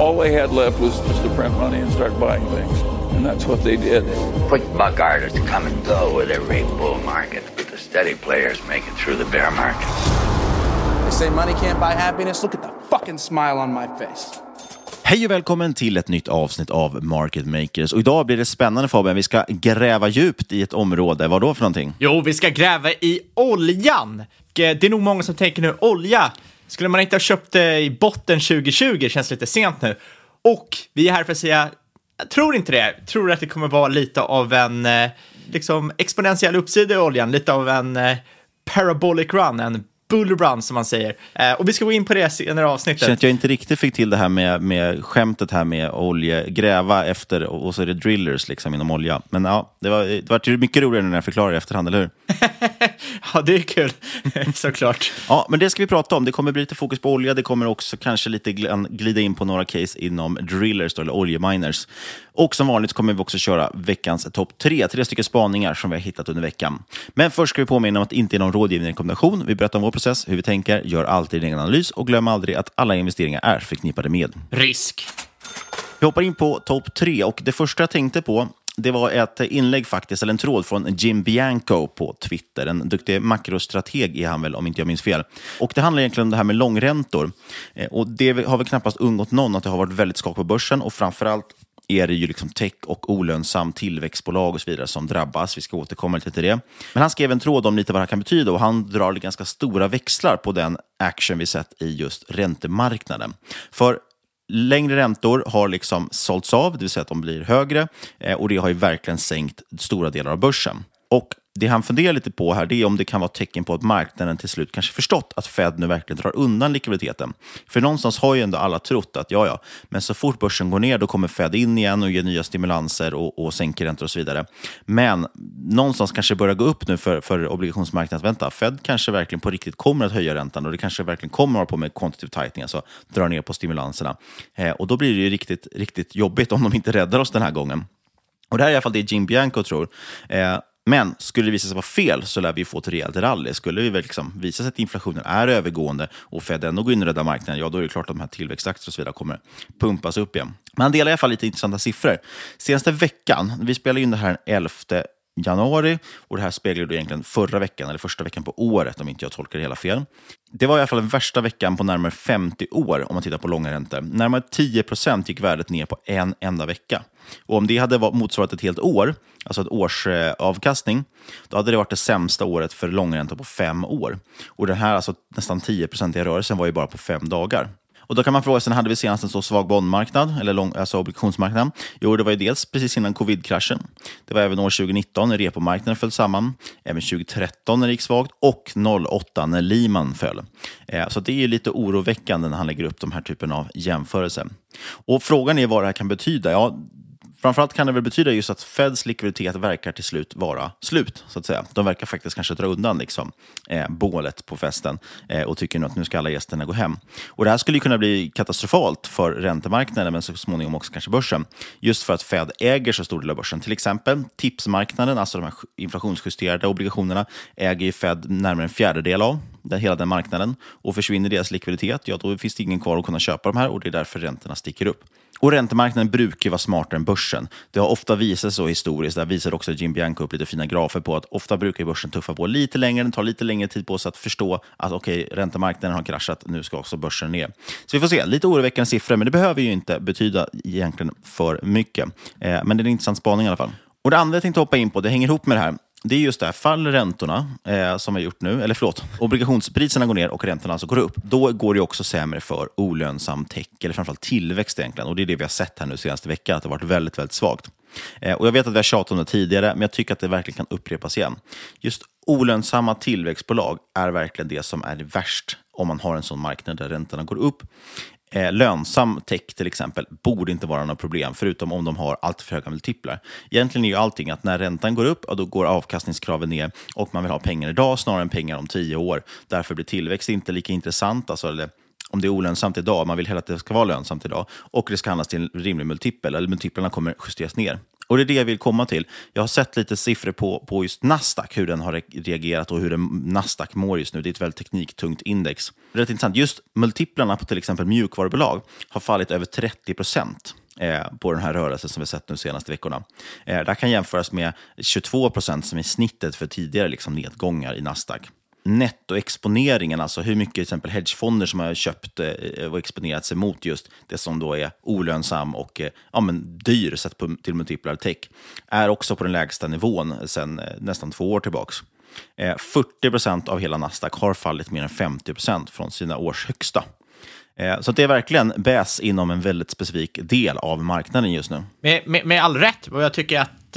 All they had left was just to print money and start buying things. And that's what they did. Quick buck artists come and go with every bull market, but the steady players make it through the bear market. They say money can't buy happiness. Look at the fucking smile on my face. Hej och välkommen till ett nytt avsnitt av Market Makers. Och idag blir det spännande Fabian. Vi ska gräva djupt i ett område. Vad då för någonting? Jo, vi ska gräva i oljan. Eh, Det är nog många som tänker nu, olja, skulle man inte ha köpt det i botten 2020? Känns lite sent nu. Och vi är här för att säga, jag tror inte det. Jag tror att det kommer vara lite av en eh, liksom exponentiell uppsida i oljan, lite av en eh, parabolic run, en bull run som man säger. Eh, Och vi ska gå in på det senare avsnittet. Känner att jag inte riktigt fick till det här med, med skämtet här med olje, gräva efter och så är det drillers liksom inom olja. Men ja, det var, det var mycket roligare när jag förklarar i efterhand, eller hur? Ja, det är kul, såklart. Ja, men det ska vi prata om. Det kommer bli lite fokus på olja. Det kommer också kanske lite gl- glida in på några case inom drillers, då, eller oljeminers. Och som vanligt kommer vi också köra veckans topp tre. Tre stycken spaningar som vi har hittat under veckan. Men först ska vi påminna om att det inte är någon rådgivning rekommendation. Vi berättar om vår process, hur vi tänker, gör alltid din egen analys och glöm aldrig att alla investeringar är förknippade med Risk. vi hoppar in på topp tre och det första jag tänkte på det var ett inlägg faktiskt, eller en tråd från Jim Bianco på Twitter. En duktig makrostrateg är han väl, om inte jag minns fel. Och Det handlar egentligen om det här med långräntor. Eh, Och Det har väl knappast undgått någon att det har varit väldigt skak på börsen och framförallt är det ju liksom tech och olönsam tillväxtbolag och så vidare som drabbas. Vi ska återkomma lite till det. Men han skrev en tråd om lite vad det här kan betyda och han drar ganska stora växlar på den action vi sett i just räntemarknaden. För längre räntor har liksom sålts av, det vill säga att de blir högre eh, och det har ju verkligen sänkt stora delar av börsen. Och det han funderar lite på här det är om det kan vara tecken på att marknaden till slut kanske förstått att Fed nu verkligen drar undan likviditeten. För någonstans har ju ändå alla trott att ja, ja, men så fort börsen går ner då kommer Fed in igen och ger nya stimulanser och, och sänker räntor och så vidare. Men någonstans kanske börjar gå upp nu för, för obligationsmarknaden. Vänta, Fed kanske verkligen på riktigt kommer att höja räntan och det kanske verkligen kommer att vara på med quantitative tightening, alltså dra ner på stimulanserna. Eh, och då blir det ju riktigt, riktigt jobbigt om de inte räddar oss den här gången. Och Det här är i alla fall det Jim Bianco tror. Eh, men skulle det visa sig vara fel så lär vi få ett rejält rally. Skulle det liksom visa sig att inflationen är övergående och Fed ändå går in och räddar marknaden, ja då är det klart att de här tillväxtaktier och så vidare kommer pumpas upp igen. Men han delar i alla fall lite intressanta siffror. Senaste veckan, vi spelar in det här den 11 januari och det här speglar då egentligen förra veckan, eller första veckan på året om inte jag tolkar det hela fel. Det var i alla fall den värsta veckan på närmare 50 år om man tittar på långa räntor. Närmare 10 procent gick värdet ner på en enda vecka. Och om det hade motsvarat ett helt år, alltså ett års eh, avkastning, då hade det varit det sämsta året för långränta på fem år. Och den här alltså nästan 10 procentiga rörelsen var ju bara på fem dagar. Och då kan man fråga sig, hade vi senast en så svag bondmarknad, eller lång, alltså obligationsmarknad? Jo, det var ju dels precis innan covid-kraschen. Det var även år 2019 när repomarknaden föll samman, även 2013 när det gick svagt och 2008 när Lehman föll. Eh, så det är lite oroväckande när han lägger upp de här typen av jämförelser. Och frågan är vad det här kan betyda. Ja, Framförallt kan det väl betyda just att Feds likviditet verkar till slut vara slut. så att säga. De verkar faktiskt kanske dra undan liksom, eh, bålet på festen eh, och tycker nu att nu ska alla gästerna gå hem. Och Det här skulle kunna bli katastrofalt för räntemarknaden, men så småningom också kanske börsen. Just för att Fed äger så stor del av börsen. Till exempel tipsmarknaden, alltså de här inflationsjusterade obligationerna, äger ju Fed närmare en fjärdedel av hela den marknaden. Och försvinner deras likviditet, ja då finns det ingen kvar att kunna köpa de här och det är därför räntorna sticker upp. Och räntemarknaden brukar vara smartare än börsen. Det har ofta visat sig så historiskt. Där visar också Jim Bianco upp lite fina grafer på att ofta brukar börsen tuffa på lite längre. Den tar lite längre tid på sig att förstå att okej, okay, räntemarknaden har kraschat. Nu ska också börsen ner. Så vi får se. Lite oroväckande siffror, men det behöver ju inte betyda egentligen för mycket. Eh, men det är en intressant spaning i alla fall. Och det andra jag tänkte hoppa in på, det hänger ihop med det här det är just det här, faller räntorna eh, som vi har gjort nu, eller förlåt, obligationspriserna går ner och räntorna alltså går upp, då går det också sämre för olönsam tech, eller framförallt tillväxt egentligen. Och det är det vi har sett här nu senaste veckan, att det har varit väldigt, väldigt svagt. Eh, och jag vet att vi har tjatat om det tidigare, men jag tycker att det verkligen kan upprepas igen. Just olönsamma tillväxtbolag är verkligen det som är värst om man har en sån marknad där räntorna går upp. Eh, lönsam tech till exempel borde inte vara något problem, förutom om de har allt för höga multiplar. Egentligen är ju allting att när räntan går upp, då går avkastningskraven ner och man vill ha pengar idag snarare än pengar om tio år. Därför blir tillväxt inte lika intressant, alltså, eller om det är olönsamt idag, man vill hellre att det ska vara lönsamt idag, och det ska handlas till en rimlig multipel, eller multiplarna kommer justeras ner. Och det är det jag vill komma till. Jag har sett lite siffror på, på just Nasdaq, hur den har reagerat och hur den, Nasdaq mår just nu. Det är ett väldigt tekniktungt index. Rätt intressant. Just multiplarna på till exempel mjukvarubolag har fallit över 30 procent eh, på den här rörelsen som vi sett de senaste veckorna. Eh, det här kan jämföras med 22 procent som är snittet för tidigare liksom, nedgångar i Nasdaq nettoexponeringen, alltså hur mycket till exempel hedgefonder som har köpt eh, och exponerat sig mot just det som då är olönsam och eh, ja, men dyr sett på, till multiplar tech, är också på den lägsta nivån sedan eh, nästan två år tillbaka. 40 procent av hela Nasdaq har fallit mer än 50 procent från sina års högsta. Så det är verkligen bäs inom en väldigt specifik del av marknaden just nu. Med, med, med all rätt, och jag tycker att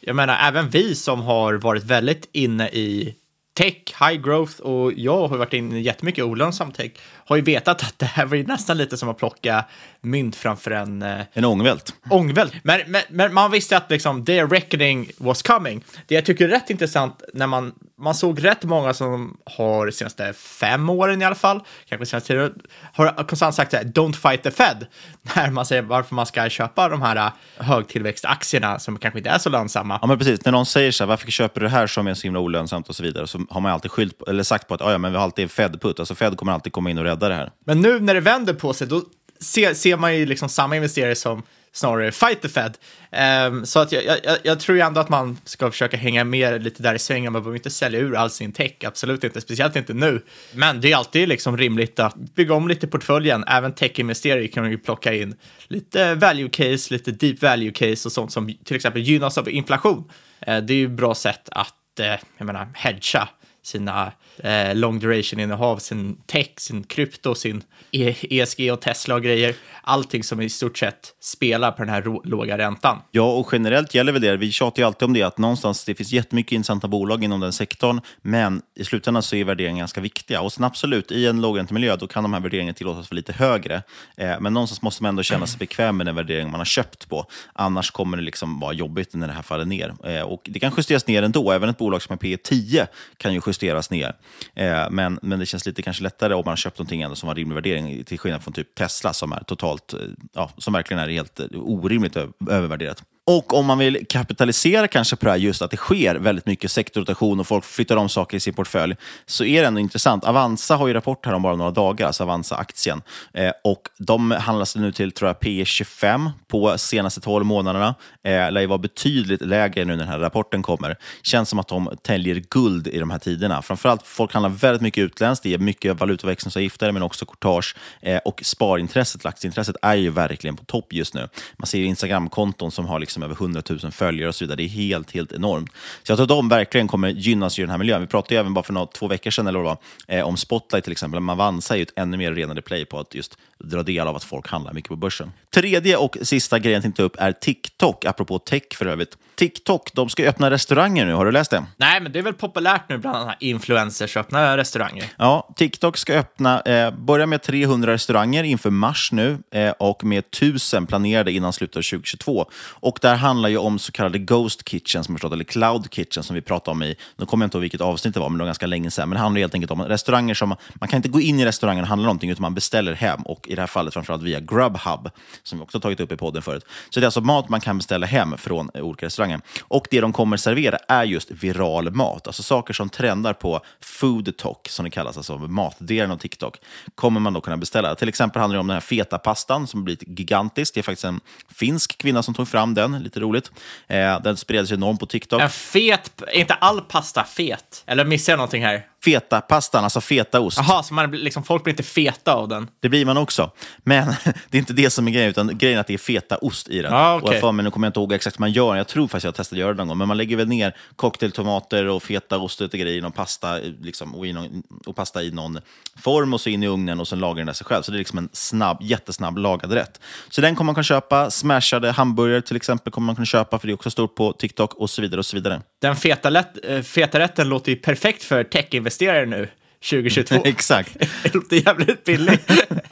jag menar, även vi som har varit väldigt inne i tech, high growth och jag har varit inne i jättemycket olönsam tech, har ju vetat att det här var ju nästan lite som att plocka mynt framför en... Eh, en ångvält. Ångvält. Men, men, men, man visste att liksom, the reckoning was coming. Det jag tycker är rätt intressant när man, man såg rätt många som har de senaste fem åren i alla fall, kanske senaste tio har konstant sagt här, don't fight the Fed, när man säger varför man ska köpa de här eh, högtillväxtaktierna som kanske inte är så lönsamma. Ja, men precis. När någon säger så här, varför köper du det här som är så himla olönsamt och så vidare, så har man alltid skylt, eller sagt på att ja, men vi har alltid en Fed-put, alltså Fed kommer alltid komma in och rädda det här. Men nu när det vänder på sig, då ser, ser man ju liksom samma investerare som snarare fight the Fed. Um, så att jag, jag, jag, tror ju ändå att man ska försöka hänga med lite där i svängen. Man behöver inte sälja ur all sin tech, absolut inte, speciellt inte nu. Men det är alltid liksom rimligt att bygga om lite portföljen. Även tech-investerare kan ju plocka in lite value case, lite deep value case och sånt som till exempel gynnas av inflation. Uh, det är ju ett bra sätt att, uh, jag menar, hedga sina eh, long duration-innehav, sin tech, sin krypto, sin ESG och Tesla och grejer. Allting som i stort sett spelar på den här låga räntan. Ja, och generellt gäller väl det, vi tjatar ju alltid om det, att någonstans det finns jättemycket intressanta bolag inom den sektorn, men i slutändan så är värderingen ganska viktiga. Och sen absolut, i en lågräntemiljö, då kan de här värderingarna tillåtas vara lite högre. Eh, men någonstans måste man ändå känna sig bekväm med den värdering man har köpt på. Annars kommer det liksom vara jobbigt när det här faller ner. Eh, och det kan justeras ner ändå, även ett bolag som är P 10 kan ju justeras ner. Eh, men, men det känns lite kanske lättare om man har köpt någonting ändå som har rimlig värdering, till skillnad från typ Tesla som är totalt, eh, ja, som verkligen är helt eh, orimligt övervärderat. Och om man vill kapitalisera kanske på det här, just att det sker väldigt mycket sektorrotation och folk flyttar om saker i sin portfölj, så är det ändå intressant. Avanza har ju rapport här om bara några dagar, alltså Avanza-aktien. Eh, och de handlas nu till, tror jag, P 25 på senaste 12 månaderna. Eh, lär ju vara betydligt lägre nu när den här rapporten kommer. Känns som att de täljer guld i de här tiderna. Framförallt, folk handlar väldigt mycket utländskt, det är mycket valutaväxlingsavgifter, men också courtage. Eh, och sparintresset, aktieintresset, är ju verkligen på topp just nu. Man ser Instagramkonton som har liksom över 100 000 följare och så vidare. Det är helt, helt enormt. Så jag tror att de verkligen kommer gynnas i den här miljön. Vi pratade ju även bara för några, två veckor sedan eller vad, eh, om Spotlight till exempel. Man Avanza är ju ett ännu mer renade play på att just dra del av att folk handlar mycket på börsen. Tredje och sista grejen jag tänkte upp är TikTok, apropå tech för övrigt. TikTok, de ska öppna restauranger nu. Har du läst det? Nej, men det är väl populärt nu bland annat influencers att öppna restauranger. Ja, TikTok ska öppna, eh, börja med 300 restauranger inför mars nu eh, och med 1000 planerade innan slutet av 2022. Och det här handlar ju om så kallade Ghost Kitchen, som förstått, eller Cloud Kitchen som vi pratade om i, nu kommer jag inte ihåg vilket avsnitt det var, men det var ganska länge sedan. Men det handlar helt enkelt om restauranger som, man kan inte gå in i restaurangen och handla någonting, utan man beställer hem. Och i det här fallet framförallt via Grubhub, som vi också tagit upp i podden förut. Så det är alltså mat man kan beställa hem från eh, olika restauranger. Och det de kommer servera är just viral mat, alltså saker som trendar på food talk, som det kallas, alltså matdelen av TikTok, kommer man då kunna beställa. Till exempel handlar det om den här feta pastan som blivit gigantisk. Det är faktiskt en finsk kvinna som tog fram den, lite roligt. Eh, den spreds enormt på TikTok. En fet, är inte all pasta fet? Eller missar jag någonting här? Feta-pastan, alltså fetaost. Jaha, så man, liksom, folk blir inte feta av den? Det blir man också. Men det är inte det som är grejen, utan grejen är att det är fetaost i den. Ah, okay. och för mig, nu kommer jag inte ihåg exakt hur man gör Jag tror faktiskt jag testat att göra det någon gång. Men man lägger väl ner cocktailtomater och fetaost och lite grejer i någon pasta, liksom, och, någon, och pasta i någon form och så in i ugnen och sen lagar den där sig själv. Så det är liksom en snabb, jättesnabb lagad rätt. Så den kommer man kunna köpa. Smashade hamburgare till exempel kommer man kunna köpa, för det är också stort på TikTok och så vidare. och så vidare. Den feta, lätt, eh, feta rätten låter ju perfekt för tech-investerare nu. 2022. Exakt. det låter jävligt billigt.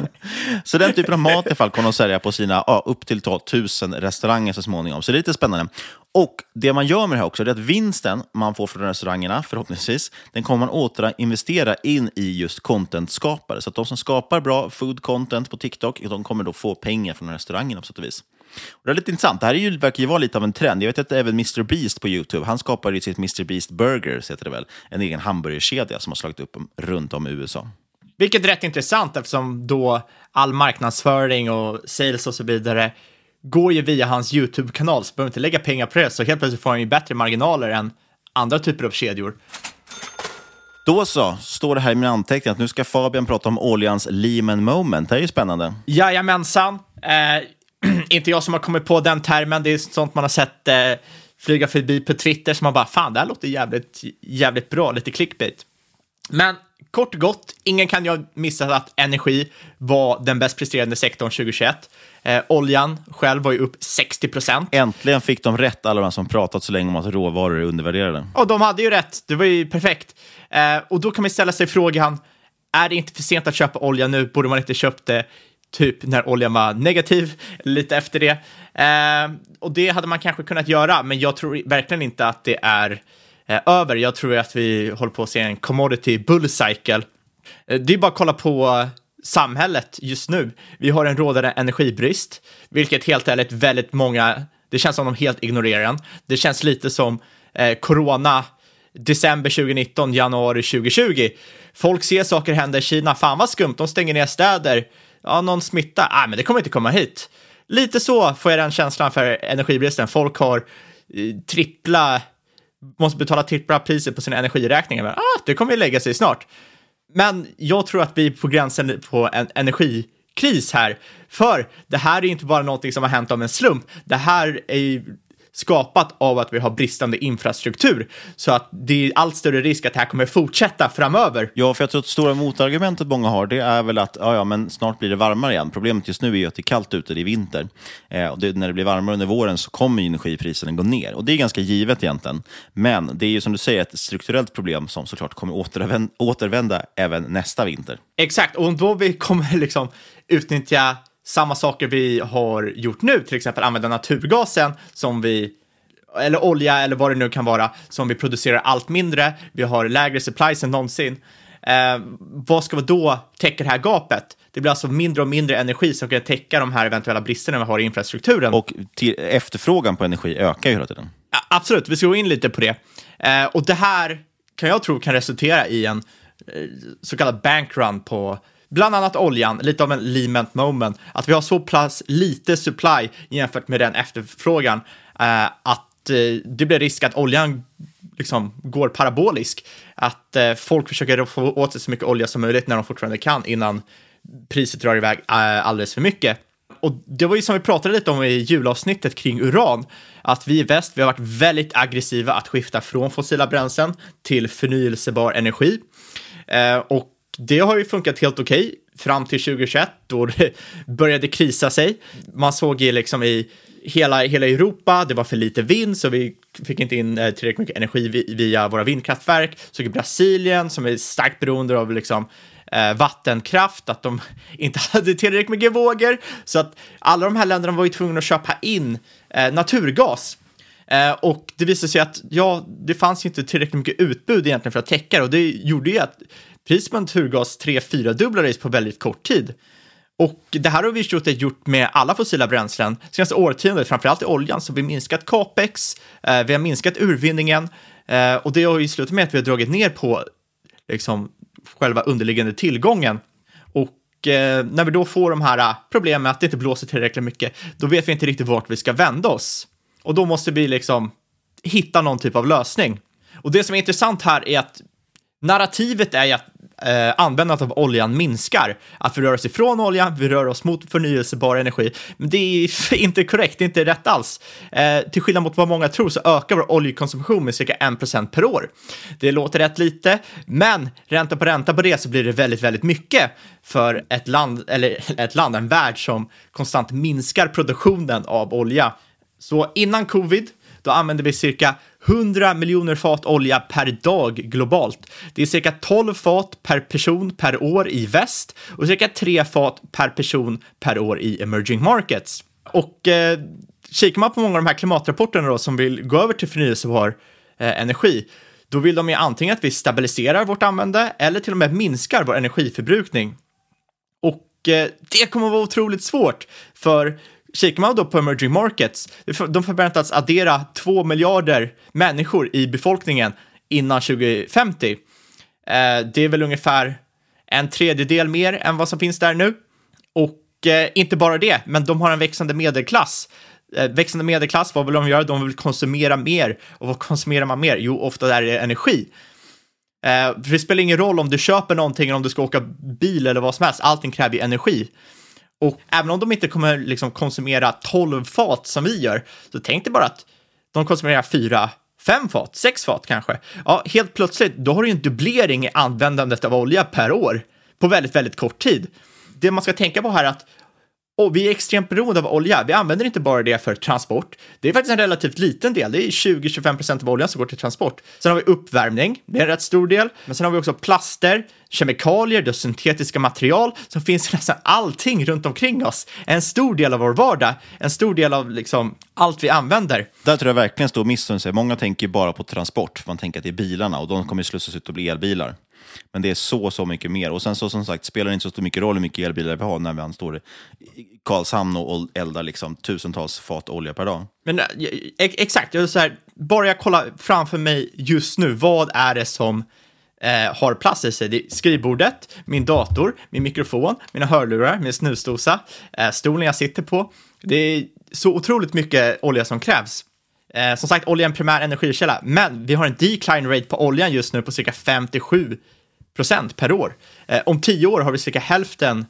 så den typen av mat i fall kommer de sälja på sina ja, upp till tusen restauranger så småningom. Så det är lite spännande. Och det man gör med det här också är att vinsten man får från restaurangerna, förhoppningsvis, den kommer man återinvestera in i just content-skapare. Så att de som skapar bra food content på TikTok, de kommer då få pengar från restaurangerna på sätt och vis. Och det är lite intressant. Det här är ju, verkar ju vara lite av en trend. Jag vet att även Mr Beast på YouTube, han skapade ju sitt Mr Beast Burgers, heter det väl, en egen hamburgerkedja som har slagit upp runt om i USA. Vilket är rätt intressant eftersom då all marknadsföring och sales och så vidare går ju via hans YouTube-kanal, så behöver inte lägga pengar på det, så helt plötsligt får han ju bättre marginaler än andra typer av kedjor. Då så, står det här i min anteckning att nu ska Fabian prata om oljans Lehman moment. Det är ju spännande. Jajamensan. Eh, inte jag som har kommit på den termen, det är sånt man har sett eh, flyga förbi på Twitter, som man bara, fan, det här låter jävligt, jävligt bra, lite clickbait. Men kort och gott, ingen kan ju missa att energi var den bäst presterande sektorn 2021. Eh, oljan själv var ju upp 60 procent. Äntligen fick de rätt, alla de som pratat så länge om att råvaror är undervärderade. Och de hade ju rätt, det var ju perfekt. Eh, och då kan man ställa sig frågan, är det inte för sent att köpa olja nu? Borde man inte köpt det typ när oljan var negativ, lite efter det. Eh, och det hade man kanske kunnat göra, men jag tror verkligen inte att det är eh, över. Jag tror att vi håller på att se en commodity bull cycle. Eh, det är bara att kolla på samhället just nu. Vi har en rådande energibrist, vilket helt ärligt väldigt många, det känns som de helt ignorerar den. Det känns lite som eh, corona december 2019, januari 2020. Folk ser saker hända i Kina, fan vad skumt, de stänger ner städer ja, någon smitta, nej, men det kommer inte komma hit. Lite så får jag den känslan för energibristen. Folk har eh, trippla, måste betala trippla priser på sina energiräkningar. Men, ah, det kommer ju lägga sig snart. Men jag tror att vi är på gränsen på en energikris här. För det här är inte bara någonting som har hänt av en slump. Det här är ju skapat av att vi har bristande infrastruktur. Så att det är allt större risk att det här kommer fortsätta framöver. Ja, för jag tror att stora motargumentet många har, det är väl att ja, ja, men snart blir det varmare igen. Problemet just nu är ju att det är kallt ute, det är vinter. Eh, och det, när det blir varmare under våren så kommer energipriserna gå ner. Och det är ganska givet egentligen. Men det är ju som du säger ett strukturellt problem som såklart kommer återvända, återvända även nästa vinter. Exakt, och då vi kommer liksom utnyttja samma saker vi har gjort nu, till exempel använda naturgasen som vi eller olja eller vad det nu kan vara, som vi producerar allt mindre. Vi har lägre supplies än någonsin. Eh, vad ska vi då täcka det här gapet? Det blir alltså mindre och mindre energi som kan täcka de här eventuella bristerna vi har i infrastrukturen. Och efterfrågan på energi ökar ju hela tiden. Ja, absolut, vi ska gå in lite på det. Eh, och det här kan jag tro kan resultera i en eh, så kallad bankrun på bland annat oljan, lite av en Lehman moment, att vi har så pass lite supply jämfört med den efterfrågan eh, att eh, det blir risk att oljan liksom går parabolisk. Att eh, folk försöker få åt sig så mycket olja som möjligt när de fortfarande kan innan priset drar iväg eh, alldeles för mycket. Och det var ju som vi pratade lite om i julavsnittet kring uran, att vi i väst, vi har varit väldigt aggressiva att skifta från fossila bränslen till förnyelsebar energi. Eh, och det har ju funkat helt okej okay, fram till 2021 då det började krisa sig. Man såg ju liksom i hela, hela Europa, det var för lite vind så vi fick inte in eh, tillräckligt mycket energi via våra vindkraftverk. Så i Brasilien som är starkt beroende av liksom eh, vattenkraft, att de inte hade tillräckligt mycket vågor. Så att alla de här länderna var ju tvungna att köpa in eh, naturgas. Och det visade sig att ja, det fanns inte tillräckligt mycket utbud egentligen för att täcka det och det gjorde ju att priset på naturgas 3-4 dubblades på väldigt kort tid. Och det här har vi gjort, gjort med alla fossila bränslen senaste årtiondet, framförallt i oljan, så vi har minskat capex, eh, vi har minskat urvinningen eh, och det har ju slutat med att vi har dragit ner på liksom, själva underliggande tillgången. Och eh, när vi då får de här problemen med att det inte blåser tillräckligt mycket, då vet vi inte riktigt vart vi ska vända oss. Och då måste vi liksom hitta någon typ av lösning. Och det som är intressant här är att narrativet är ju att eh, användandet av oljan minskar. Att vi rör oss ifrån olja, vi rör oss mot förnyelsebar energi. Men det är inte korrekt, det är inte rätt alls. Eh, till skillnad mot vad många tror så ökar vår oljekonsumtion med cirka 1% per år. Det låter rätt lite, men ränta på ränta på det så blir det väldigt, väldigt mycket för ett land, eller ett land, en värld som konstant minskar produktionen av olja. Så innan covid, då använde vi cirka 100 miljoner fat olja per dag globalt. Det är cirka 12 fat per person per år i väst och cirka 3 fat per person per år i emerging markets. Och eh, kikar man på många av de här klimatrapporterna då, som vill gå över till förnyelsebar eh, energi, då vill de ju antingen att vi stabiliserar vårt användande eller till och med minskar vår energiförbrukning. Och eh, det kommer att vara otroligt svårt, för Kikar man då på emerging markets, de förväntas addera 2 miljarder människor i befolkningen innan 2050. Eh, det är väl ungefär en tredjedel mer än vad som finns där nu. Och eh, inte bara det, men de har en växande medelklass. Eh, växande medelklass, vad vill de göra? De vill konsumera mer. Och vad konsumerar man mer? Jo, ofta är det energi. Eh, för det spelar ingen roll om du köper någonting eller om du ska åka bil eller vad som helst. Allting kräver ju energi. Och även om de inte kommer liksom konsumera 12 fat som vi gör, så tänk dig bara att de konsumerar 4, 5 fat, 6 fat kanske. Ja, helt plötsligt, då har du ju en dubblering i användandet av olja per år på väldigt, väldigt kort tid. Det man ska tänka på här är att och vi är extremt beroende av olja. Vi använder inte bara det för transport. Det är faktiskt en relativt liten del. Det är 20-25 procent av oljan som går till transport. Sen har vi uppvärmning. Det är en rätt stor del. Men sen har vi också plaster, kemikalier, det syntetiska material som finns i nästan allting runt omkring oss. En stor del av vår vardag. En stor del av liksom allt vi använder. Där tror jag verkligen står missen. Många tänker bara på transport. Man tänker att det är bilarna och de kommer slussas ut och bli elbilar. Men det är så, så mycket mer. Och sen så som sagt spelar det inte så stor mycket roll hur mycket elbilar vi har när vi står i Karlshamn och eldar liksom tusentals fat olja per dag. Men eh, exakt, jag så här, bara jag kollar framför mig just nu, vad är det som eh, har plats i sig? Det är skrivbordet, min dator, min mikrofon, mina hörlurar, min snusdosa, eh, stolen jag sitter på. Det är så otroligt mycket olja som krävs. Eh, som sagt, olja är en primär energikälla, men vi har en decline rate på oljan just nu på cirka 57 procent per år. Eh, om tio år har vi cirka hälften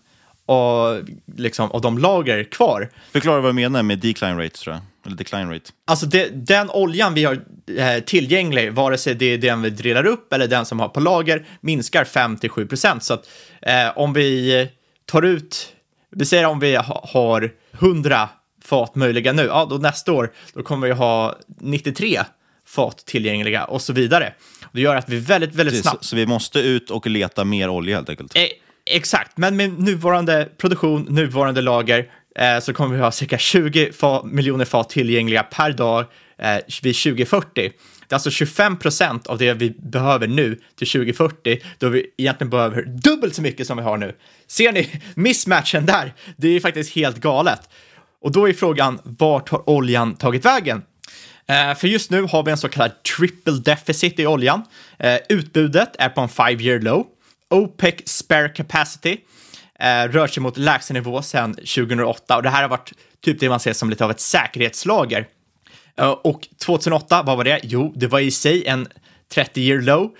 av, liksom, av de lager kvar. Förklara vad du menar med decline rate, tror jag. Eller decline rate. Alltså det, den oljan vi har eh, tillgänglig, vare sig det är den vi drillar upp eller den som har på lager, minskar 5-7 procent. Så att eh, om vi tar ut, vi säger om vi ha, har 100 fat möjliga nu, ja då nästa år, då kommer vi ha 93 fat tillgängliga och så vidare. Det gör att vi väldigt, väldigt Precis, snabbt... Så vi måste ut och leta mer olja helt enkelt? Eh, exakt, men med nuvarande produktion, nuvarande lager, eh, så kommer vi ha cirka 20 fa miljoner fat tillgängliga per dag eh, vid 2040. Det är alltså 25 procent av det vi behöver nu till 2040, då vi egentligen behöver dubbelt så mycket som vi har nu. Ser ni missmatchen där? Det är faktiskt helt galet. Och då är frågan, vart har oljan tagit vägen? Eh, för just nu har vi en så kallad triple deficit i oljan. Eh, utbudet är på en five year low. OPEC spare capacity eh, rör sig mot lägsta nivå sedan 2008 och det här har varit typ det man ser som lite av ett säkerhetslager. Och 2008, vad var det? Jo, det var i sig en 30 year low.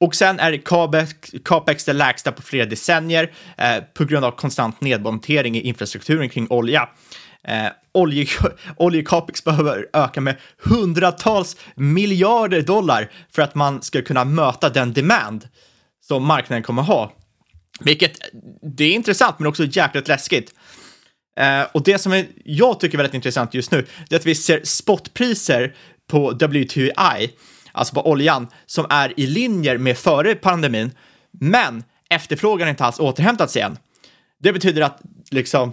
Och sen är capex, capex det lägsta på flera decennier eh, på grund av konstant nedmontering i infrastrukturen kring olja. Eh, olje, oljecapex behöver öka med hundratals miljarder dollar för att man ska kunna möta den demand som marknaden kommer ha. Vilket, det är intressant men också jäkligt läskigt. Eh, och det som är, jag tycker är väldigt intressant just nu, det är att vi ser spotpriser på WTI, alltså på oljan, som är i linjer med före pandemin, men efterfrågan har inte alls återhämtat sig än. Det betyder att liksom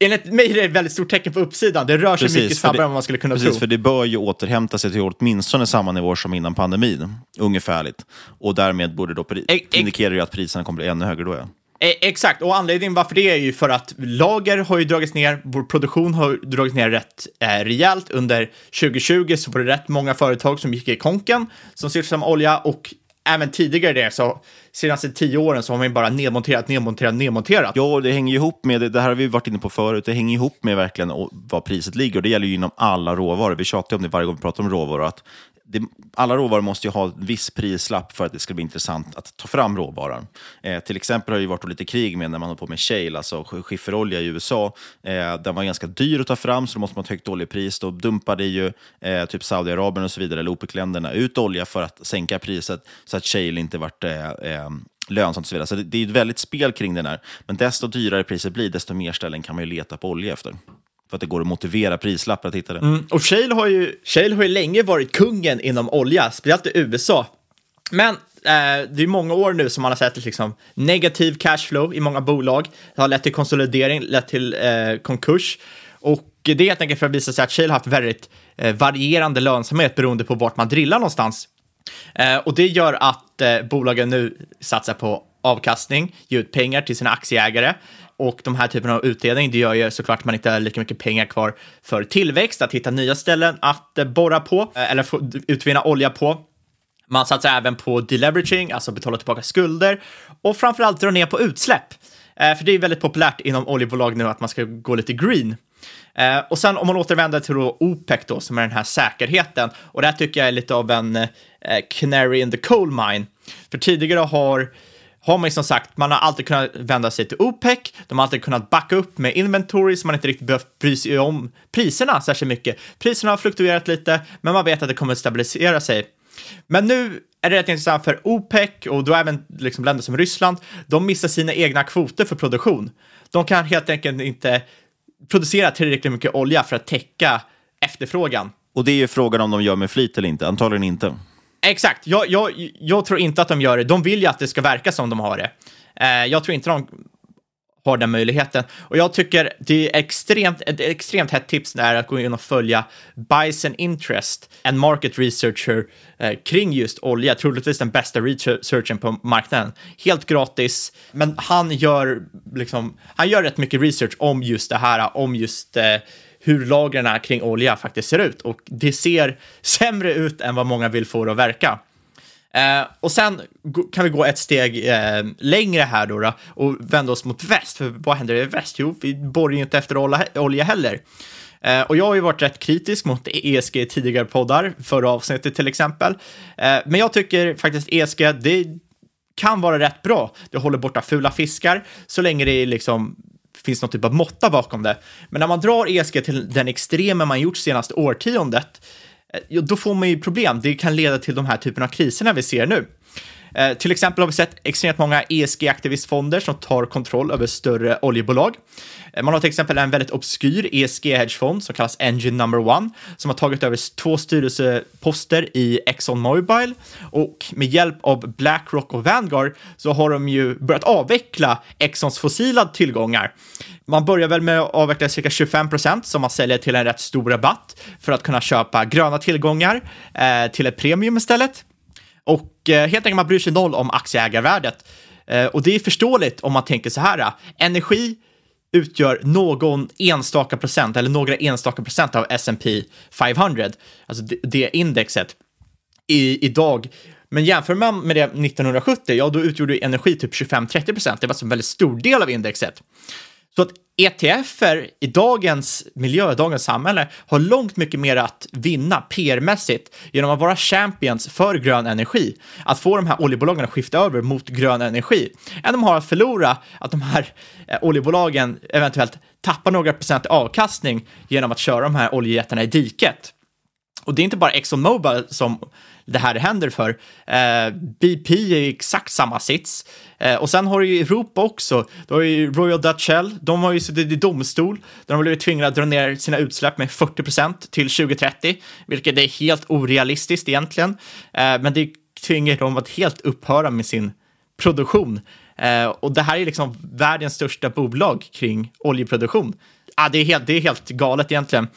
Enligt mig är det ett väldigt stort tecken på uppsidan. Det rör sig precis, mycket snabbare det, än vad man skulle kunna precis, tro. för det bör ju återhämta sig till åtminstone samma nivå som innan pandemin, ungefärligt. Och därmed borde då e indikera ju att priserna kommer bli ännu högre då. Ja. E exakt, och anledningen varför det är ju för att lager har ju dragits ner, vår produktion har dragits ner rätt eh, rejält. Under 2020 så var det rätt många företag som gick i konken som sysslar med olja och även tidigare det, så senaste tio åren så har man bara nedmonterat, nedmonterat, nedmonterat. Ja, det hänger ihop med, det här har vi varit inne på förut, det hänger ihop med verkligen vad priset ligger och det gäller ju inom alla råvaror. Vi tjatar om det varje gång vi pratar om råvaror, att det, alla råvaror måste ju ha en viss prislapp för att det ska bli intressant att ta fram råvaran. Eh, till exempel har det ju varit lite krig med när man har på med shale, alltså skifferolja i USA. Eh, den var ganska dyr att ta fram, så då måste man ha ett högt oljepris. Då dumpade ju eh, typ Saudiarabien och så vidare, eller OPEC-länderna, ut olja för att sänka priset så att shale inte vart eh, eh, lönsamt och så vidare. Så det, det är ett väldigt spel kring den här. Men desto dyrare priset blir, desto mer ställen kan man ju leta på olja efter för att det går att motivera prislappar att hitta det. Mm. Och Shale har, ju, Shale har ju länge varit kungen inom olja, speciellt i USA. Men eh, det är många år nu som man har sett liksom, negativ cashflow i många bolag. Det har lett till konsolidering, lett till eh, konkurs. Och det är helt enkelt för att visa sig att Shale har haft väldigt eh, varierande lönsamhet beroende på vart man drillar någonstans. Eh, och det gör att eh, bolagen nu satsar på avkastning, ger ut pengar till sina aktieägare och de här typerna av utdelning, det gör ju såklart att man inte har lika mycket pengar kvar för tillväxt, att hitta nya ställen att eh, borra på eh, eller få, utvinna olja på. Man satsar även på deleveraging, alltså betala tillbaka skulder och framförallt dra ner på utsläpp. Eh, för det är väldigt populärt inom oljebolag nu att man ska gå lite green. och sen om man återvänder till då OPEC då, som är den här säkerheten, och det här tycker jag är lite av en canary in the coal mine. För tidigare har har man som sagt, man har alltid kunnat vända sig till OPEC, de har alltid kunnat backa upp med inventory så man inte riktigt behövt bry sig om priserna särskilt mycket. Priserna har fluktuerat lite, men man vet att det kommer att stabilisera sig. Men nu är det rätt intressant för OPEC och då även liksom länder som Ryssland, de missar sina egna kvoter för produktion. De kan helt enkelt inte producera tillräckligt mycket olja för att täcka efterfrågan. Och det är ju frågan om de gör med flit eller inte, antagligen inte. Exakt, jag, jag, jag tror inte att de gör det. De vill ju att det ska verka som de har det. Eh, jag tror inte de har den möjligheten. Och jag tycker det är extremt, ett extremt hett tips är att gå in och följa Bison Interest, en market researcher eh, kring just olja, troligtvis den bästa researchen på marknaden. Helt gratis, men han gör, liksom, han gör rätt mycket research om just det här, om just eh, hur lagren kring olja faktiskt ser ut och det ser sämre ut än vad många vill få det att verka. Eh, och sen kan vi gå ett steg eh, längre här då, då, och vända oss mot väst. För vad händer i väst? Jo, vi borrar ju inte efter olja heller. Eh, och jag har ju varit rätt kritisk mot ESG i tidigare poddar, förra avsnittet till exempel. Eh, men jag tycker faktiskt ESG, det kan vara rätt bra. Det håller borta fula fiskar så länge det är liksom finns någon typ av måtta bakom det. Men när man drar ESG till den extrema man gjort senaste årtiondet, eh, då får man ju problem. Det kan leda till de här typerna av kriserna vi ser nu. Eh, till exempel har vi sett extremt många ESG-aktivistfonder som tar kontroll över större oljebolag. Eh, man har till exempel en väldigt obskyr ESG-hedgefond som kallas Engine Number One som har tagit över två styrelseposter i Exxon Mobil och med hjälp av Blackrock och Vanguard så har de ju börjat avveckla Exxons fossila tillgångar. Man börjar väl med att avveckla cirka 25 procent som man säljer till en rätt stor rabatt för att kunna köpa gröna tillgångar eh, till ett premium istället. Och eh, helt enkelt man bryr sig noll om aktieägarvärdet. Eh, och det är förståeligt om man tänker så här, eh, energi utgör någon enstaka procent eller några enstaka procent av S&P 500, alltså det, det indexet i, idag. Men jämför man med det 1970, ja då utgjorde energi typ 25-30 procent. Det var alltså en väldigt stor del av indexet. Så att ETFer i dagens miljö, dagens samhälle, har långt mycket mer att vinna PR-mässigt genom att vara champions för grön energi. Att få de här oljebolagen att skifta över mot grön energi, än de har att förlora att de här eh, oljebolagen eventuellt tappar några procent i avkastning genom att köra de här oljejättarna i diket. Och det är inte bara ExxonMobil som det här händer för. Eh, BP är ju exakt samma sits. Eh, och sen har du ju Europa också. Du har ju Royal Dutch Shell. De har ju suttit i domstol där de har blivit tvingade att dra ner sina utsläpp med 40 procent till 2030, vilket är helt orealistiskt egentligen. Eh, men det tvingar dem att helt upphöra med sin produktion. Eh, och det här är liksom världens största bolag kring oljeproduktion. Ah, det, är helt, det är helt galet egentligen.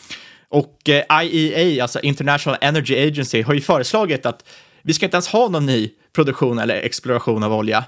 Och eh, IEA, alltså International Energy Agency, har ju föreslagit att vi ska inte ens ha någon ny produktion eller exploration av olja.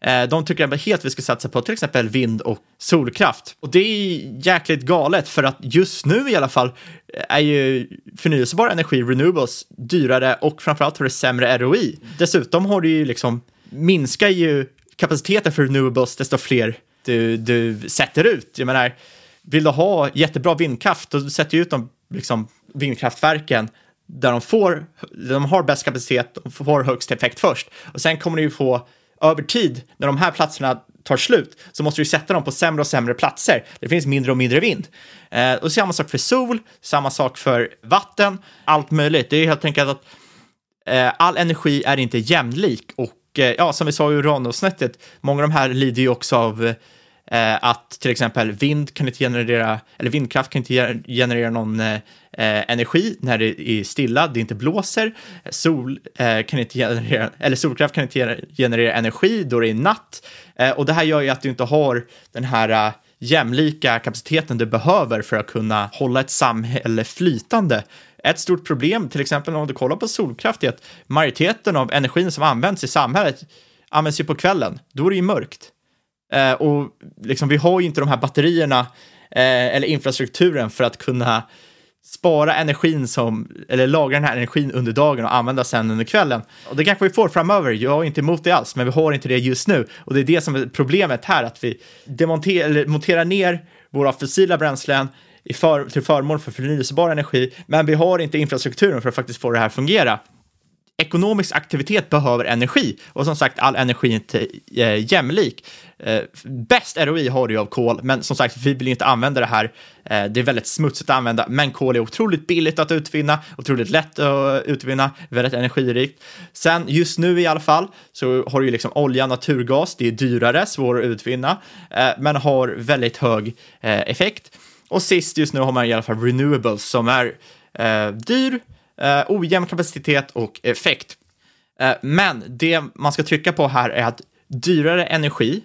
Eh, de tycker att helt vi ska satsa på till exempel vind och solkraft. Och det är jäkligt galet för att just nu i alla fall eh, är ju förnyelsebar energi, renewables, dyrare och framförallt har det sämre ROI. Dessutom har det ju liksom, minskar ju kapaciteten för renewables desto fler du, du sätter ut. Jag menar, vill du ha jättebra vindkraft, då sätter du ut dem liksom, vindkraftverken där de, får, där de har bäst kapacitet och får högst effekt först. Och sen kommer du ju få över tid, när de här platserna tar slut, så måste du sätta dem på sämre och sämre platser. Det finns mindre och mindre vind. Eh, och samma sak för sol, samma sak för vatten, allt möjligt. Det är helt enkelt att eh, all energi är inte jämlik och eh, ja, som vi sa i uranavsnittet, många av de här lider ju också av Eh, Eh, att till exempel vind kan inte generera, eller vindkraft kan inte generera någon eh, eh, energi när det är stilla, det inte blåser. Sol eh, kan inte generera, eller solkraft kan inte generera energi då det är natt. Eh, och det här gör ju att du inte har den här eh, jämlika kapaciteten du behöver för att kunna hålla ett samhälle flytande. Ett stort problem, till exempel om du kollar på solkraft, är att majoriteten av energin som används i samhället används ju på kvällen. Då är det ju mörkt. Eh, och liksom, vi har ju inte de här batterierna eh, eller infrastrukturen för att kunna spara energin som, eller lagra den här energin under dagen och använda sen under kvällen. Och det kanske vi får framöver, jag är inte emot det alls, men vi har inte det just nu. Och det är det som är problemet här, att vi demonter, eller monterar ner våra fossila bränslen i för, till förmån för förnyelsebar energi, men vi har inte infrastrukturen för att faktiskt få det här att fungera ekonomisk aktivitet behöver energi och som sagt all energi är inte eh, jämlik. Eh, bäst ROI har du av kol, men som sagt, vi vill inte använda det här. Eh, det är väldigt smutsigt att använda, men kol är otroligt billigt att utvinna, otroligt lätt att utvinna, väldigt energirikt. Sen just nu i alla fall så har du ju liksom olja, naturgas, det är dyrare, svårare att utvinna, eh, men har väldigt hög eh, effekt. Och sist just nu har man i alla fall renewables som är eh, dyr, eh, ojämn kapacitet och effekt. Eh, men det man ska trycka på här är att dyrare energi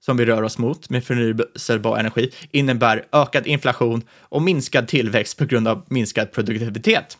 som vi rör oss mot med förnyelsebar energi innebär ökad inflation och minskad tillväxt på grund av minskad produktivitet.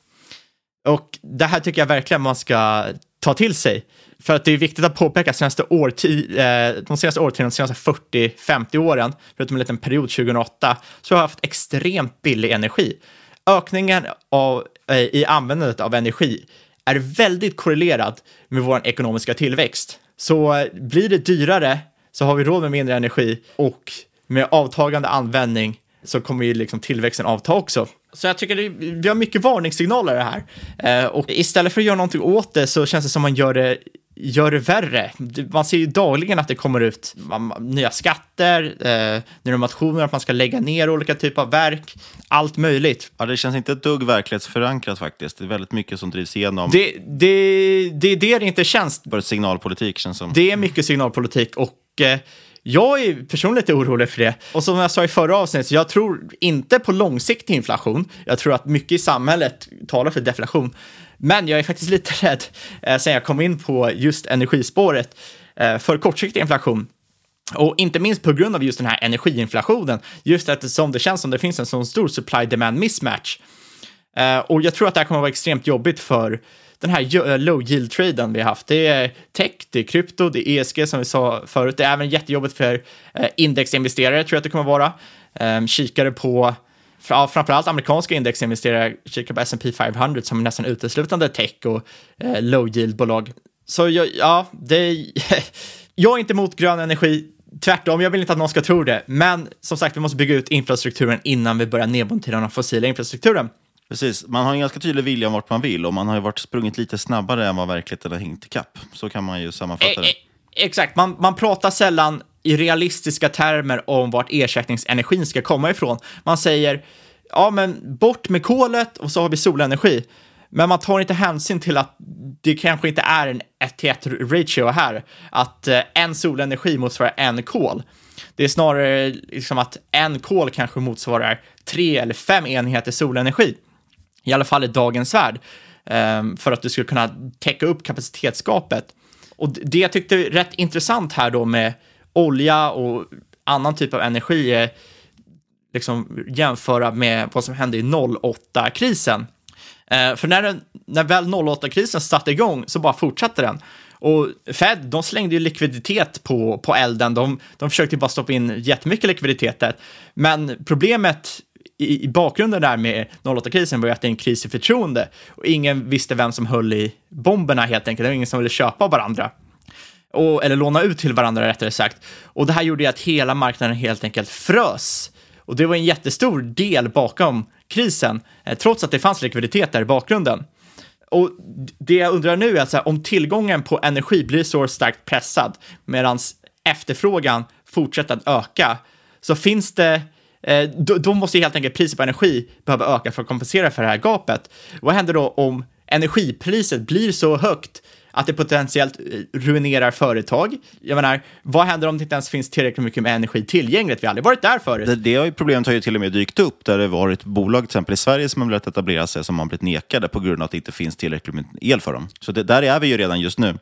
Och det här tycker jag verkligen man ska ta till sig. För att det är viktigt att påpeka att senaste eh, de senaste årtiondena, de senaste 40-50 åren, förutom en liten period 2008, så har jag haft extremt billig energi. Ökningen av Eh, i användandet av energi är väldigt korrelerad med vår ekonomiska tillväxt. Så eh, blir det dyrare så har vi råd med mindre energi och med avtagande användning så kommer ju liksom tillväxten avta också. Så jag tycker det, vi har mycket varningssignaler här. Eh, och istället för att göra någonting åt det så känns det som man gör det gör det värre. Man ser ju dagligen att det kommer ut nya skatter, eh, nya motioner, att man ska lägga ner olika typer av verk, allt möjligt. Ja, det känns inte ett dugg verklighetsförankrat faktiskt. Det är väldigt mycket som drivs igenom. Det, det, det är det det inte känns. Bara signalpolitik känns som. Det är mycket signalpolitik och eh, jag är personligen lite orolig för det. Och som jag sa i förra avsnittet, jag tror inte på långsiktig inflation. Jag tror att mycket i samhället talar för deflation. Men jag är faktiskt lite rädd, eh, sen jag kom in på just energispåret, eh, för kortsiktig inflation. Och inte minst på grund av just den här energiinflationen, just eftersom det känns som det finns en sån stor supply-demand mismatch. Eh, och jag tror att det här kommer att vara extremt jobbigt för den här eh, low yield traden vi har haft. Det är tech, det är krypto, det är ESG som vi sa förut. Det är även jättejobbigt för eh, indexinvesterare tror jag att det kommer att vara. Um, kikare på framförallt amerikanska indexinvesterare kikar på S&P 500 som är nästan uteslutande tech och eh, low yield-bolag. Så jag, ja, det, jag är inte emot grön energi. Tvärtom, jag vill inte att någon ska tro det. Men som sagt, vi måste bygga ut infrastrukturen innan vi börjar nedmontera den fossila infrastrukturen. Precis, man har en ganska tydlig vilja om vart man vill och man har ju varit sprungit lite snabbare än vad verkligheten har hängt ikapp. Så kan man ju sammanfatta det. E exakt, man, man pratar sällan i realistiska termer om vart ersättningsenergin ska komma ifrån. Man säger, ja men bort med kolet och så har vi solenergi. Men man tar inte hänsyn till att det kanske inte är en 1 till 1 ratio här, att eh, en solenergi motsvarar en kol. Det är snarare liksom att en kol kanske motsvarar tre eller fem enheter solenergi i alla fall i dagens värld, ehm, för att du skulle kunna täcka upp kapacitetsgapet. Och det jag tyckte är rätt intressant här då med olja och annan typ av energi är liksom jämföra med vad som hände i 08-krisen. Eh, för när, den, när väl 08-krisen satte igång så bara fortsatte den. Och Fed, de slängde ju likviditet på, på elden. De, de försökte bara stoppa in jättemycket likviditet där. Men problemet i, i bakgrunden där med 08-krisen var ju att det är en kris i förtroende och ingen visste vem som höll i bomberna helt enkelt. Det var ingen som ville köpa varandra. Och, eller låna ut till varandra rättare sagt. Och det här gjorde ju att hela marknaden helt enkelt frös. Och det var en jättestor del bakom krisen, eh, trots att det fanns likviditet där i bakgrunden. Och det jag undrar nu är att här, om tillgången på energi blir så starkt pressad medan efterfrågan fortsätter att öka, så finns det Eh, då, då måste helt enkelt priset på energi behöva öka för att kompensera för det här gapet. Vad händer då om energipriset blir så högt att det potentiellt eh, ruinerar företag. Jag menar, vad händer om det inte ens finns tillräckligt mycket med energi tillgängligt? Vi har aldrig varit där förut. Det, det har ju problemet har ju till och med dykt upp där det varit bolag, till exempel i Sverige, som har velat etablera sig som har blivit nekade på grund av att det inte finns tillräckligt med el för dem. Så det, där är vi ju redan just nu.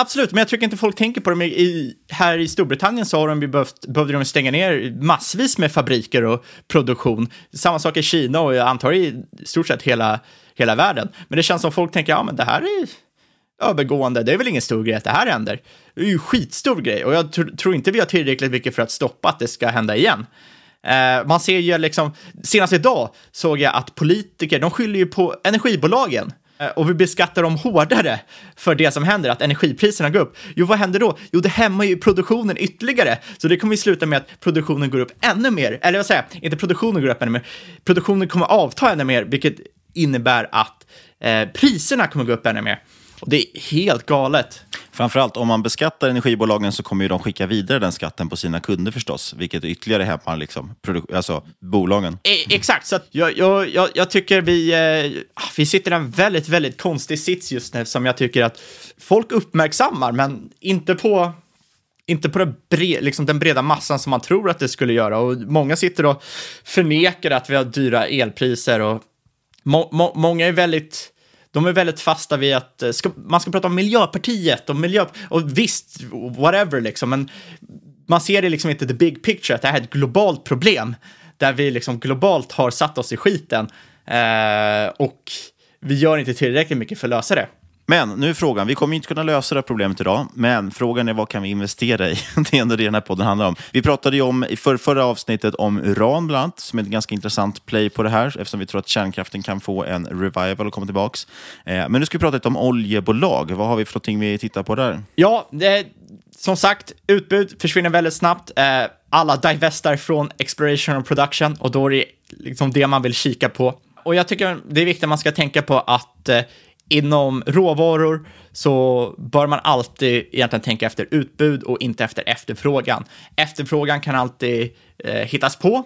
absolut, men jag tycker inte folk tänker på det. I, här i Storbritannien så har de behövt, behövde de stänga ner massvis med fabriker och produktion. Samma sak i Kina och jag antar i stort sett hela, hela världen. Men det känns som folk tänker, ja men det här är övergående, det är väl ingen stor grej att det här händer. Det är ju skitstor grej och jag tr tror inte vi har tillräckligt mycket för att stoppa att det ska hända igen. Eh, man ser ju liksom, senast idag såg jag att politiker, de skyller ju på energibolagen eh, och vi beskattar dem hårdare för det som händer, att energipriserna går upp. Jo, vad händer då? Jo, det hämmar ju produktionen ytterligare, så det kommer ju sluta med att produktionen går upp ännu mer. Eller vad säger jag, inte produktionen går upp ännu mer, produktionen kommer avta ännu mer, vilket innebär att eh, priserna kommer gå upp ännu mer. Och det är helt galet. Framförallt om man beskattar energibolagen så kommer ju de skicka vidare den skatten på sina kunder förstås, vilket ytterligare hämmar liksom, alltså, bolagen. E exakt, så jag, jag, jag, jag, tycker vi, eh, vi sitter i en väldigt, väldigt konstig sits just nu som jag tycker att folk uppmärksammar, men inte på inte på bre, liksom den breda massan som man tror att det skulle göra. Och många sitter och förnekar att vi har dyra elpriser och må, må, många är väldigt de är väldigt fasta vid att eh, ska, man ska prata om Miljöpartiet och miljö och visst, whatever liksom, men man ser det liksom inte the big picture, att det här är ett globalt problem där vi liksom globalt har satt oss i skiten eh, och vi gör inte tillräckligt mycket för att lösa det. Men nu är frågan, vi kommer inte kunna lösa det här problemet idag, men frågan är vad kan vi investera i? Det är ändå det den här podden handlar om. Vi pratade ju om i för, förra avsnittet om uran bland annat, som är ett ganska intressant play på det här, eftersom vi tror att kärnkraften kan få en revival och komma tillbaka. Eh, men nu ska vi prata lite om oljebolag. Vad har vi för någonting vi tittar på där? Ja, det, som sagt, utbud försvinner väldigt snabbt. Eh, alla divestar från exploration och production och då är det liksom det man vill kika på. Och jag tycker det är viktigt att man ska tänka på att eh, inom råvaror så bör man alltid egentligen tänka efter utbud och inte efter efterfrågan. Efterfrågan kan alltid eh, hittas på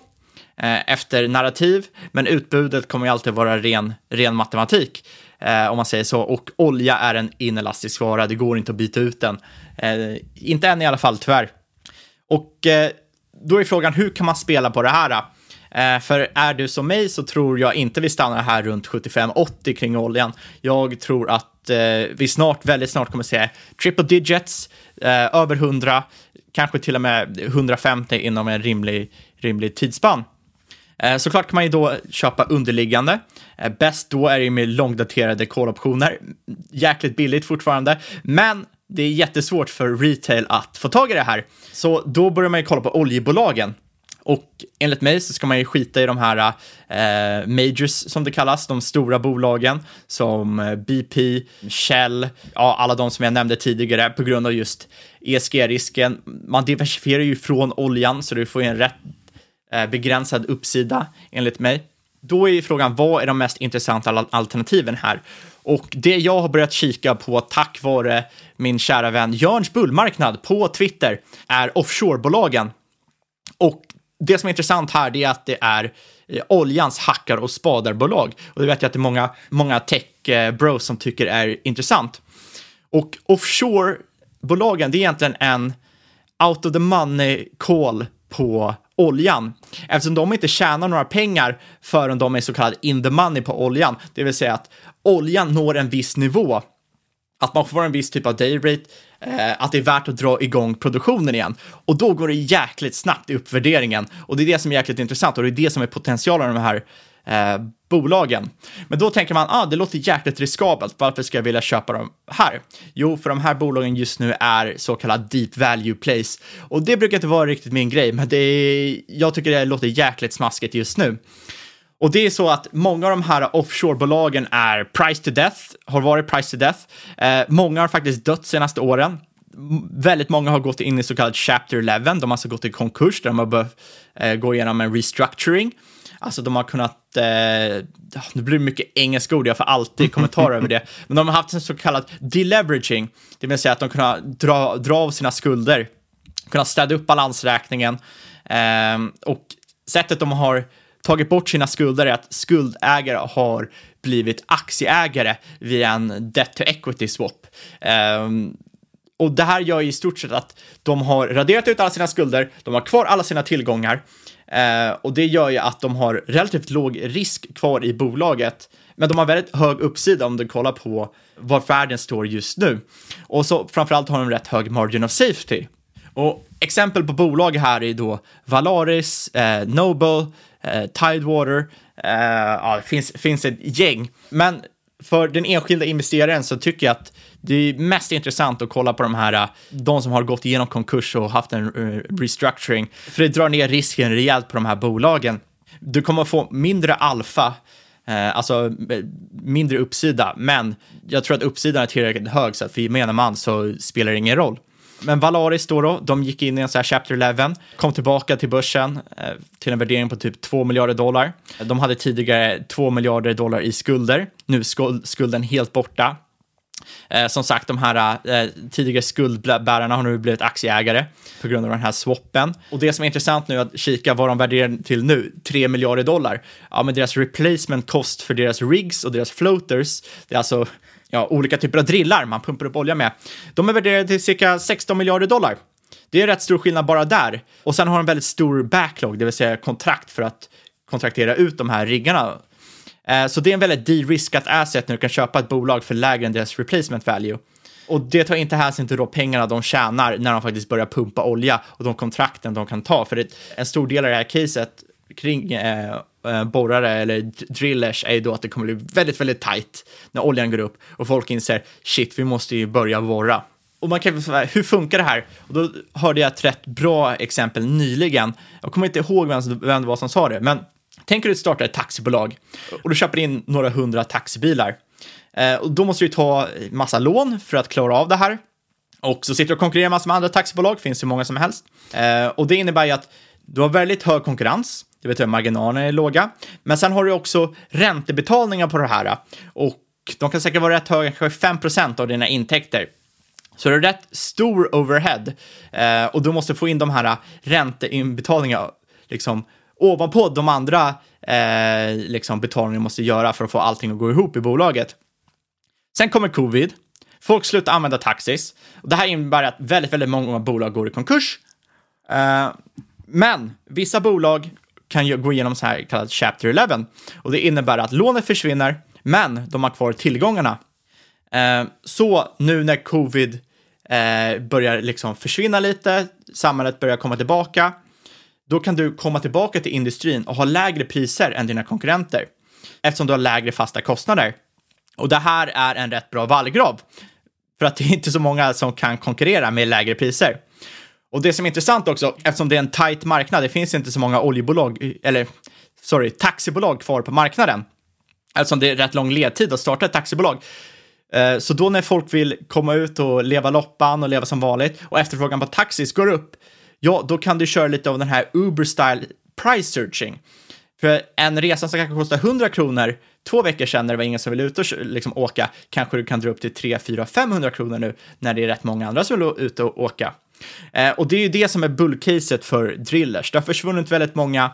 eh, efter narrativ, men utbudet kommer ju alltid vara ren, ren matematik, eh, om man säger så. Och olja är en inelastisk vara, det går inte att byta ut den. Eh, inte än i alla fall, tyvärr. Och eh, då är frågan, hur kan man spela på det här? Eh, för är du som mig så tror jag inte vi stannar här runt 75-80 kring oljan. Jag tror att eh, vi snart, väldigt snart kommer se triple digits, eh, över 100, kanske till och med 150 inom en rimlig, rimlig tidsspann. Såklart kan man ju då köpa underliggande. Bäst då är det med långdaterade koloptioner. Jäkligt billigt fortfarande, men det är jättesvårt för retail att få tag i det här. Så då börjar man ju kolla på oljebolagen. Och enligt mig så ska man ju skita i de här eh, majors som det kallas, de stora bolagen som eh, BP, Shell, ja, alla de som jag nämnde tidigare på grund av just ESG-risken. Man diversifierar ju från oljan så du får ju en rätt eh, begränsad uppsida enligt mig. Då är ju frågan, vad är de mest intressanta alternativen här? Och det jag har börjat kika på tack vare min kära vän Jörns Bullmarknad på Twitter är offshorebolagen. Och det som är intressant här är att det är eh, oljans hackar och spadarbolag. Och det vet jag att det är många, många tech-bros som tycker är intressant. Och offshore-bolagen, det är egentligen en out of the money call på oljan. Eftersom de inte tjänar några pengar förrän de är så kallad in the money på oljan. Det vill säga att oljan når en viss nivå. Att man får en viss typ av dayrate Eh, att det är värt att dra igång produktionen igen. Och då går det jäkligt snabbt i uppvärderingen. Och det är det som är jäkligt intressant och det är det som är potentialen i de här eh, bolagen. Men då tänker man, ah, det låter jäkligt riskabelt, varför ska jag vilja köpa dem här? Jo, för de här bolagen just nu är så kallad deep value place. Och det brukar inte vara riktigt min grej, men det är, jag tycker det låter jäkligt smaskigt just nu. Och det är så att många av de här offshorebolagen är price to death, har varit price to death. Eh, många har faktiskt dött senaste åren. Väldigt många har gått in i så kallad Chapter 11, de har alltså gått i konkurs, där de har behövt eh, gå igenom en restructuring. Alltså de har kunnat, eh, nu blir det mycket engelska ord, jag får alltid kommentarer över det, men de har haft en så kallad deleveraging, det vill säga att de kunnat dra, dra av sina skulder, kunnat städa upp balansräkningen eh, och sättet de har tagit bort sina skulder är att skuldägare har blivit aktieägare via en debt to equity swap. Um, och det här gör i stort sett att de har raderat ut alla sina skulder, de har kvar alla sina tillgångar uh, och det gör ju att de har relativt låg risk kvar i bolaget. Men de har väldigt hög uppsida om du kollar på var världen står just nu. Och så framförallt har de rätt hög margin of safety. Och exempel på bolag här är då Valaris, eh, Noble, Eh, Tidewater, eh, ja, det finns, finns ett gäng. Men för den enskilda investeraren så tycker jag att det är mest intressant att kolla på de här, eh, de som har gått igenom konkurs och haft en eh, restructuring, för det drar ner risken rejält på de här bolagen. Du kommer få mindre alfa, alltså mindre uppsida, men jag tror att uppsidan är tillräckligt hög så att för gemene man så spelar det ingen roll. Men Valaris då, då, de gick in i en så här Chapter 11, kom tillbaka till börsen eh, till en värdering på typ 2 miljarder dollar. De hade tidigare 2 miljarder dollar i skulder. Nu är skulden helt borta. Eh, som sagt, de här eh, tidigare skuldbärarna har nu blivit aktieägare på grund av den här swappen. Och det som är intressant nu är att kika vad de värderar till nu, 3 miljarder dollar. Ja, men deras replacement cost för deras rigs och deras floaters, det är alltså ja, olika typer av drillar man pumpar upp olja med. De är värderade till cirka 16 miljarder dollar. Det är rätt stor skillnad bara där. Och sen har de väldigt stor backlog, det vill säga kontrakt för att kontraktera ut de här riggarna. Eh, så det är en väldigt de-riskat asset när du kan köpa ett bolag för lägre än deras replacement value. Och det tar inte hänsyn till då pengarna de tjänar när de faktiskt börjar pumpa olja och de kontrakten de kan ta. För en stor del av det här caset kring eh, Eh, borrare eller drillers är ju då att det kommer bli väldigt, väldigt tight när oljan går upp och folk inser shit, vi måste ju börja borra. Och man kan ju säga, hur funkar det här? Och då hörde jag ett rätt bra exempel nyligen. Jag kommer inte ihåg vem, vem det var som sa det, men tänk dig att du startar ett taxibolag och du köper in några hundra taxibilar. Eh, och då måste du ta massa lån för att klara av det här. Och så sitter du och konkurrerar massor med andra taxibolag, finns hur många som helst. Eh, och det innebär ju att du har väldigt hög konkurrens det betyder att marginalerna är låga. Men sen har du också räntebetalningar på det här och de kan säkert vara rätt höga, kanske 5% av dina intäkter. Så det är rätt stor overhead eh, och du måste få in de här ränteinbetalningarna liksom, ovanpå de andra eh, liksom, betalningar du måste göra för att få allting att gå ihop i bolaget. Sen kommer covid. Folk slutar använda taxis. Och det här innebär att väldigt, väldigt många bolag går i konkurs. Eh, men vissa bolag kan ju gå igenom så här kallat Chapter 11 och det innebär att lånet försvinner, men de har kvar tillgångarna. Eh, så nu när covid eh, börjar liksom försvinna lite, samhället börjar komma tillbaka, då kan du komma tillbaka till industrin och ha lägre priser än dina konkurrenter eftersom du har lägre fasta kostnader. Och det här är en rätt bra vallgrav för att det är inte så många som kan konkurrera med lägre priser. Och det som är intressant också, eftersom det är en tight marknad, det finns inte så många oljebolag, eller sorry, taxibolag kvar på marknaden. Eftersom det är rätt lång ledtid att starta ett taxibolag. Eh, så då när folk vill komma ut och leva loppan och leva som vanligt och efterfrågan på taxis går upp, ja, då kan du köra lite av den här Uber-style price searching. För en resa som kanske kostar 100 kronor två veckor sedan när det var ingen som ville ut och liksom åka, kanske du kan dra upp till 3, 4, 500 kronor nu när det är rätt många andra som vill ut och åka. Eh, och det är ju det som är bullcaset för drillers. Det har försvunnit väldigt många.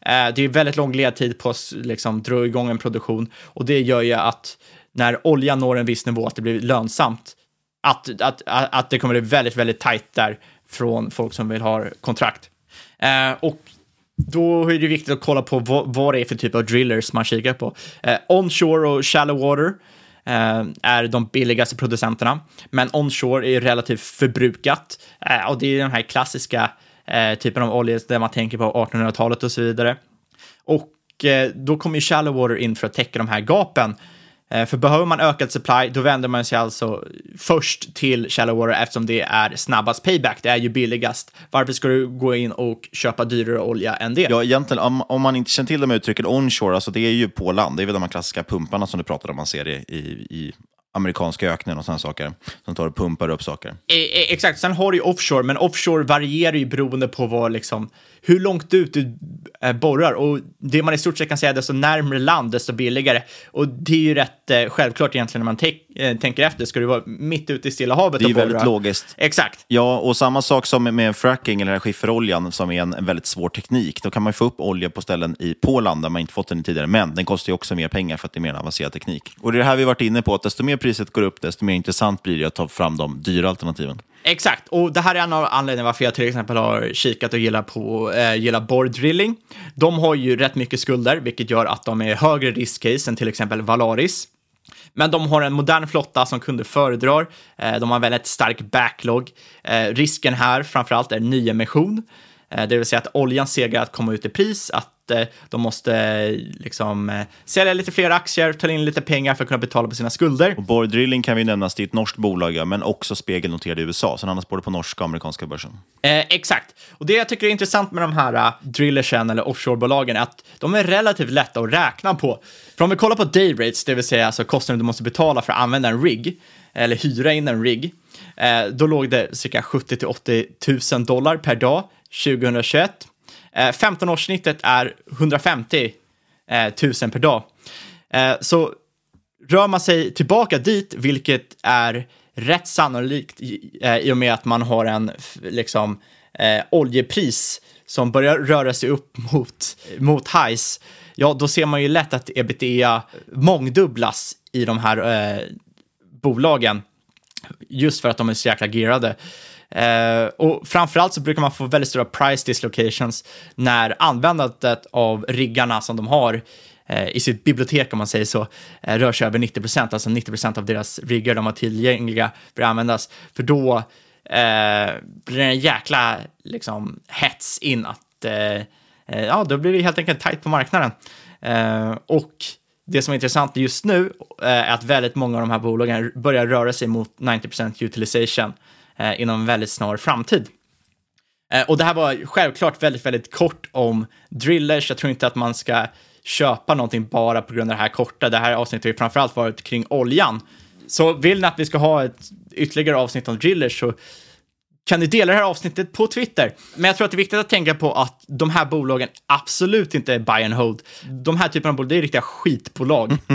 Eh, det är väldigt lång ledtid på att liksom, dra igång en produktion och det gör ju att när oljan når en viss nivå att det blir lönsamt. Att, att, att det kommer bli väldigt, väldigt tajt där från folk som vill ha kontrakt. Eh, och då är det viktigt att kolla på vad, vad det är för typ av drillers man kikar på. Eh, onshore och shallow water eh, Eh, är de billigaste producenterna, men onshore är relativt förbrukat. Eh, och det är den här klassiska eh, typen av olja där man tänker på 1800-talet och så vidare. Och eh, då kommer ju shallow water in för att täcka de här gapen. Eh, för behöver man ökad supply, då vänder man sig alltså först till shallow water eftersom det är snabbast payback. Det är ju billigast. Varför ska du gå in och köpa dyrare olja än det? Ja, egentligen, om, om man inte känner till de uttrycken onshore, alltså det är ju på land. Det är väl de här klassiska pumparna som du pratade om, man ser det i, i amerikanska öknen och sådana saker. Som tar och pumpar upp saker. E, e, exakt, sen har du ju offshore, men offshore varierar ju beroende på vad liksom hur långt ut du eh, borrar och det man i stort sett kan säga, desto närmare land, desto billigare. Och det är ju rätt eh, självklart egentligen när man eh, tänker efter. Ska du vara mitt ute i Stilla havet Det är och borra? väldigt logiskt. Exakt. Ja, och samma sak som med fracking eller skifferoljan som är en, en väldigt svår teknik. Då kan man få upp olja på ställen i, på land där man inte fått den tidigare, men den kostar ju också mer pengar för att det är mer avancerad teknik. Och det är det här vi varit inne på, att desto mer priset går upp, desto mer intressant blir det att ta fram de dyra alternativen. Exakt, och det här är en av anledningarna varför jag till exempel har kikat och gillar på eh, äh, gillar borrdrilling. De har ju rätt mycket skulder, vilket gör att de är högre riskcase än till exempel Valaris. Men de har en modern flotta som kunder föredrar. Eh, de har en väldigt stark backlog. Eh, risken här framförallt är nyemission, eh, det vill säga att oljan segar att komma ut i pris, att de måste liksom eh, sälja lite fler aktier, ta in lite pengar för att kunna betala på sina skulder. Och Borr Drilling kan vi nämnas, det är ett norskt bolag, men också spegelnoterad i USA, så handlas både på norska och amerikanska börsen. Eh, exakt. Och det jag tycker är intressant med de här uh, drillersen eller offshorebolagen är att de är relativt lätta att räkna på. För om vi kollar på day rates, det vill säga alltså kostnaden du måste betala för att använda en rig, eller hyra in en rig, eh, då låg det cirka 70 till 80 000 dollar per dag 2021. Eh, 15-årssnittet är 150 000 eh, per dag. Eh, så rör man sig tillbaka dit, vilket är rätt sannolikt eh, i och med att man har en liksom, eh, oljepris som börjar röra sig upp mot, mot highs, ja, då ser man ju lätt att ebitda mångdubblas i de här eh, bolagen. Just för att de är så jäkla gearade. Eh, och framförallt så brukar man få väldigt stora price dislocations när användandet av riggarna som de har eh, i sitt bibliotek, om man säger så, eh, rör sig över 90 procent, alltså 90 procent av deras riggar de har tillgängliga för att användas. För då eh, blir det en jäkla liksom, hets in att eh, eh, ja, då blir det helt enkelt tight på marknaden. och det som är intressant just nu är att väldigt många av de här bolagen börjar röra sig mot 90 utilization eh, inom en väldigt snar framtid. Eh, och det här var självklart väldigt, väldigt kort om drillers. Jag tror inte att man ska köpa någonting bara på grund av det här korta. Det här avsnittet har ju framförallt varit kring oljan. Så vill ni att vi ska ha ett ytterligare avsnitt om drillers så kan ni dela det här avsnittet på Twitter. Men jag tror att det är viktigt att tänka på att de här bolagen absolut inte är buy and hold. De här typerna av bolag, det är riktiga skitbolag.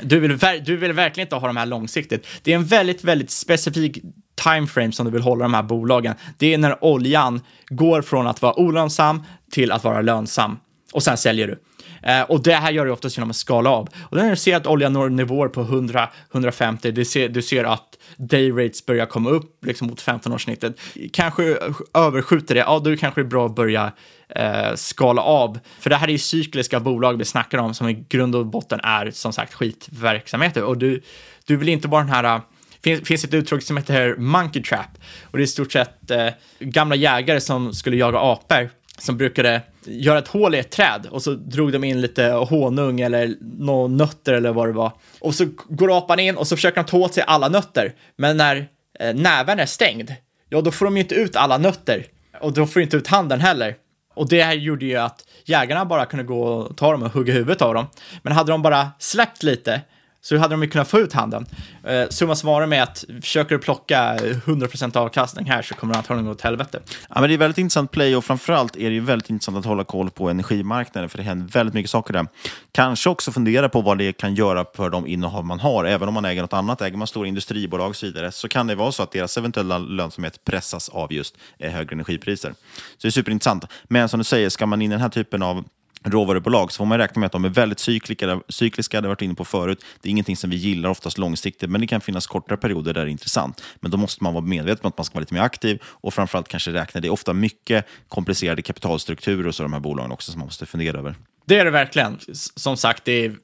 Du vill, du vill verkligen inte ha de här långsiktigt. Det är en väldigt, väldigt specifik timeframe som du vill hålla de här bolagen. Det är när oljan går från att vara olönsam till att vara lönsam och sen säljer du. Eh, och det här gör du oftast genom att skala av. Och när du ser att oljan når nivåer på 100-150, du ser, du ser att day rates börjar komma upp liksom mot 15-årssnittet, kanske överskjuter det, ja då kanske det är bra att börja eh, skala av. För det här är ju cykliska bolag vi snackar om som i grund och botten är som sagt skitverksamheter. Och du, du vill inte vara den här finns, finns ett uttryck som heter monkey trap och det är i stort sett eh, gamla jägare som skulle jaga apor som brukade göra ett hål i ett träd och så drog de in lite honung eller några nötter eller vad det var. Och så går apan in och så försöker de ta åt sig alla nötter. Men när eh, näven är stängd, ja då får de ju inte ut alla nötter. Och då får de inte ut handen heller. Och det här gjorde ju att jägarna bara kunde gå och ta dem och hugga huvudet av dem. Men hade de bara släppt lite så hade de ju kunnat få ut handen. Eh, summa summarum är att försöker du plocka 100% avkastning här så kommer det antagligen gå åt helvete. Ja, men det är väldigt intressant play och framförallt är det ju väldigt intressant att hålla koll på energimarknaden för det händer väldigt mycket saker där. Kanske också fundera på vad det kan göra för de innehav man har. Även om man äger något annat, äger man stora industribolag och så vidare, så kan det vara så att deras eventuella lönsamhet pressas av just eh, högre energipriser. Så det är superintressant. Men som du säger, ska man in i den här typen av råvarubolag så får man räkna med att de är väldigt cykliska, cykliska, det har varit inne på förut. Det är ingenting som vi gillar oftast långsiktigt, men det kan finnas kortare perioder där det är intressant. Men då måste man vara medveten om att man ska vara lite mer aktiv och framförallt kanske räkna. Det är ofta mycket komplicerade kapitalstrukturer och så de här bolagen också som man måste fundera över. Det är det verkligen. Som sagt, det är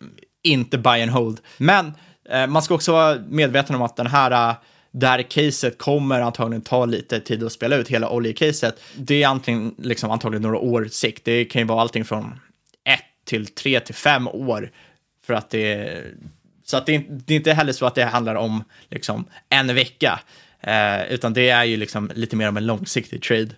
inte buy and hold. Men eh, man ska också vara medveten om att den här eh, det här caset kommer antagligen ta lite tid att spela ut, hela oljecaset. Det är antingen, liksom, antagligen några år sikt. Det kan ju vara allting från till tre till fem år. För att det så att det, är, det är inte heller så att det handlar om liksom en vecka, eh, utan det är ju liksom lite mer om en långsiktig trade.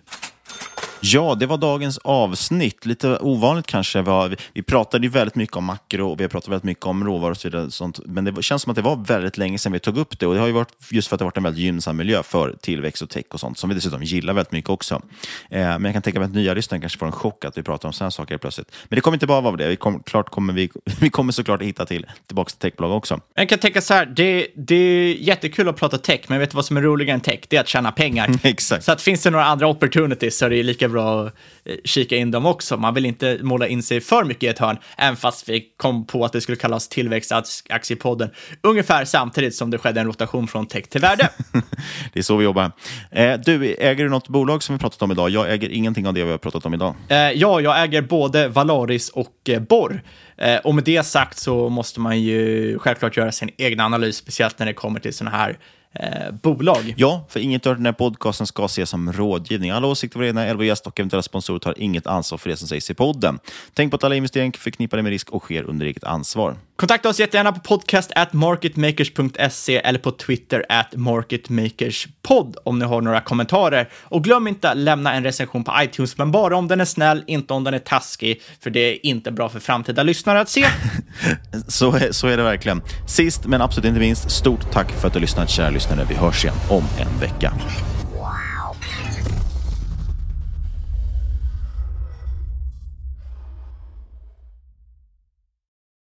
Ja, det var dagens avsnitt. Lite ovanligt kanske. Var, vi pratade ju väldigt mycket om makro och vi har pratat väldigt mycket om råvaror och så vidare. Sånt. Men det känns som att det var väldigt länge sedan vi tog upp det. Och det har ju varit just för att det har varit en väldigt gynnsam miljö för tillväxt och tech och sånt, som vi dessutom gillar väldigt mycket också. Eh, men jag kan tänka mig att nya lyssnare kanske får en chock att vi pratar om sådana saker plötsligt. Men det kommer inte bara vara det. Vi, kom, klart kommer vi, vi kommer såklart hitta till, tillbaka till techbolag också. Jag kan tänka så här, det, det är jättekul att prata tech, men vet du vad som är roligare än tech? Det är att tjäna pengar. Exakt. Så att finns det några andra opportunities så är det lika bra att Eh, kika in dem också. Man vill inte måla in sig för mycket i ett hörn, även fast vi kom på att det skulle kallas tillväxtaktiepodden ungefär samtidigt som det skedde en rotation från tech till värde. det är så vi jobbar. Eh, du, äger du något bolag som vi pratat om idag? Jag äger ingenting av det vi har pratat om idag. Eh, ja, jag äger både Valaris och Borr. och med det sagt så måste man ju självklart göra sin egen analys, speciellt när det kommer till sådana här eh, bolag. Ja, för inget av den här podcasten ska ses som rådgivning. Alla åsikter våra egna, eller gäst och eventuella sponsorer tar inget ansvar för det som sägs i podden. Tänk på att alla investeringar förknippade med risk och sker under eget ansvar. Kontakta oss jättegärna på podcast at marketmakers.se eller på Twitter at marketmakerspod om ni har några kommentarer. Och glöm inte att lämna en recension på iTunes, men bara om den är snäll, inte om den är taskig, för det är inte bra för framtida lyssnare att se. så, så är det verkligen. Sist men absolut inte minst, stort tack för att du lyssnat, kära lyssnare. Vi hörs igen om en vecka.